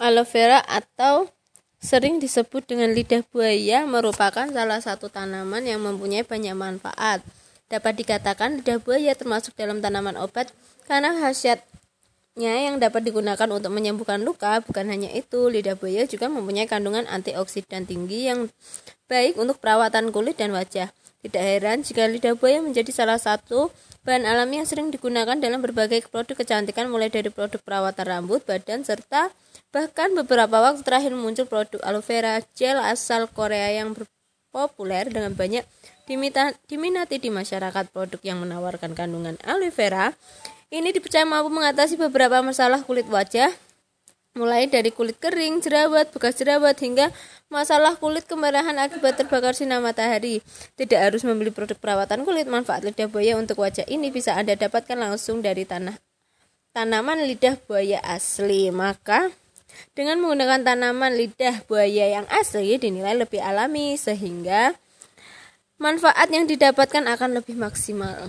Aloe vera atau sering disebut dengan lidah buaya merupakan salah satu tanaman yang mempunyai banyak manfaat. Dapat dikatakan lidah buaya termasuk dalam tanaman obat karena khasiatnya yang dapat digunakan untuk menyembuhkan luka. Bukan hanya itu, lidah buaya juga mempunyai kandungan antioksidan tinggi yang baik untuk perawatan kulit dan wajah. Tidak heran jika lidah buaya menjadi salah satu bahan alami yang sering digunakan dalam berbagai produk kecantikan mulai dari produk perawatan rambut, badan, serta Bahkan beberapa waktu terakhir muncul produk aloe vera gel asal Korea yang populer dengan banyak diminati di masyarakat produk yang menawarkan kandungan aloe vera. Ini dipercaya mampu mengatasi beberapa masalah kulit wajah, mulai dari kulit kering, jerawat, bekas jerawat, hingga masalah kulit kemerahan akibat terbakar sinar matahari. Tidak harus membeli produk perawatan kulit, manfaat lidah buaya untuk wajah ini bisa Anda dapatkan langsung dari tanah tanaman lidah buaya asli. Maka dengan menggunakan tanaman lidah buaya yang asli dinilai lebih alami sehingga manfaat yang didapatkan akan lebih maksimal.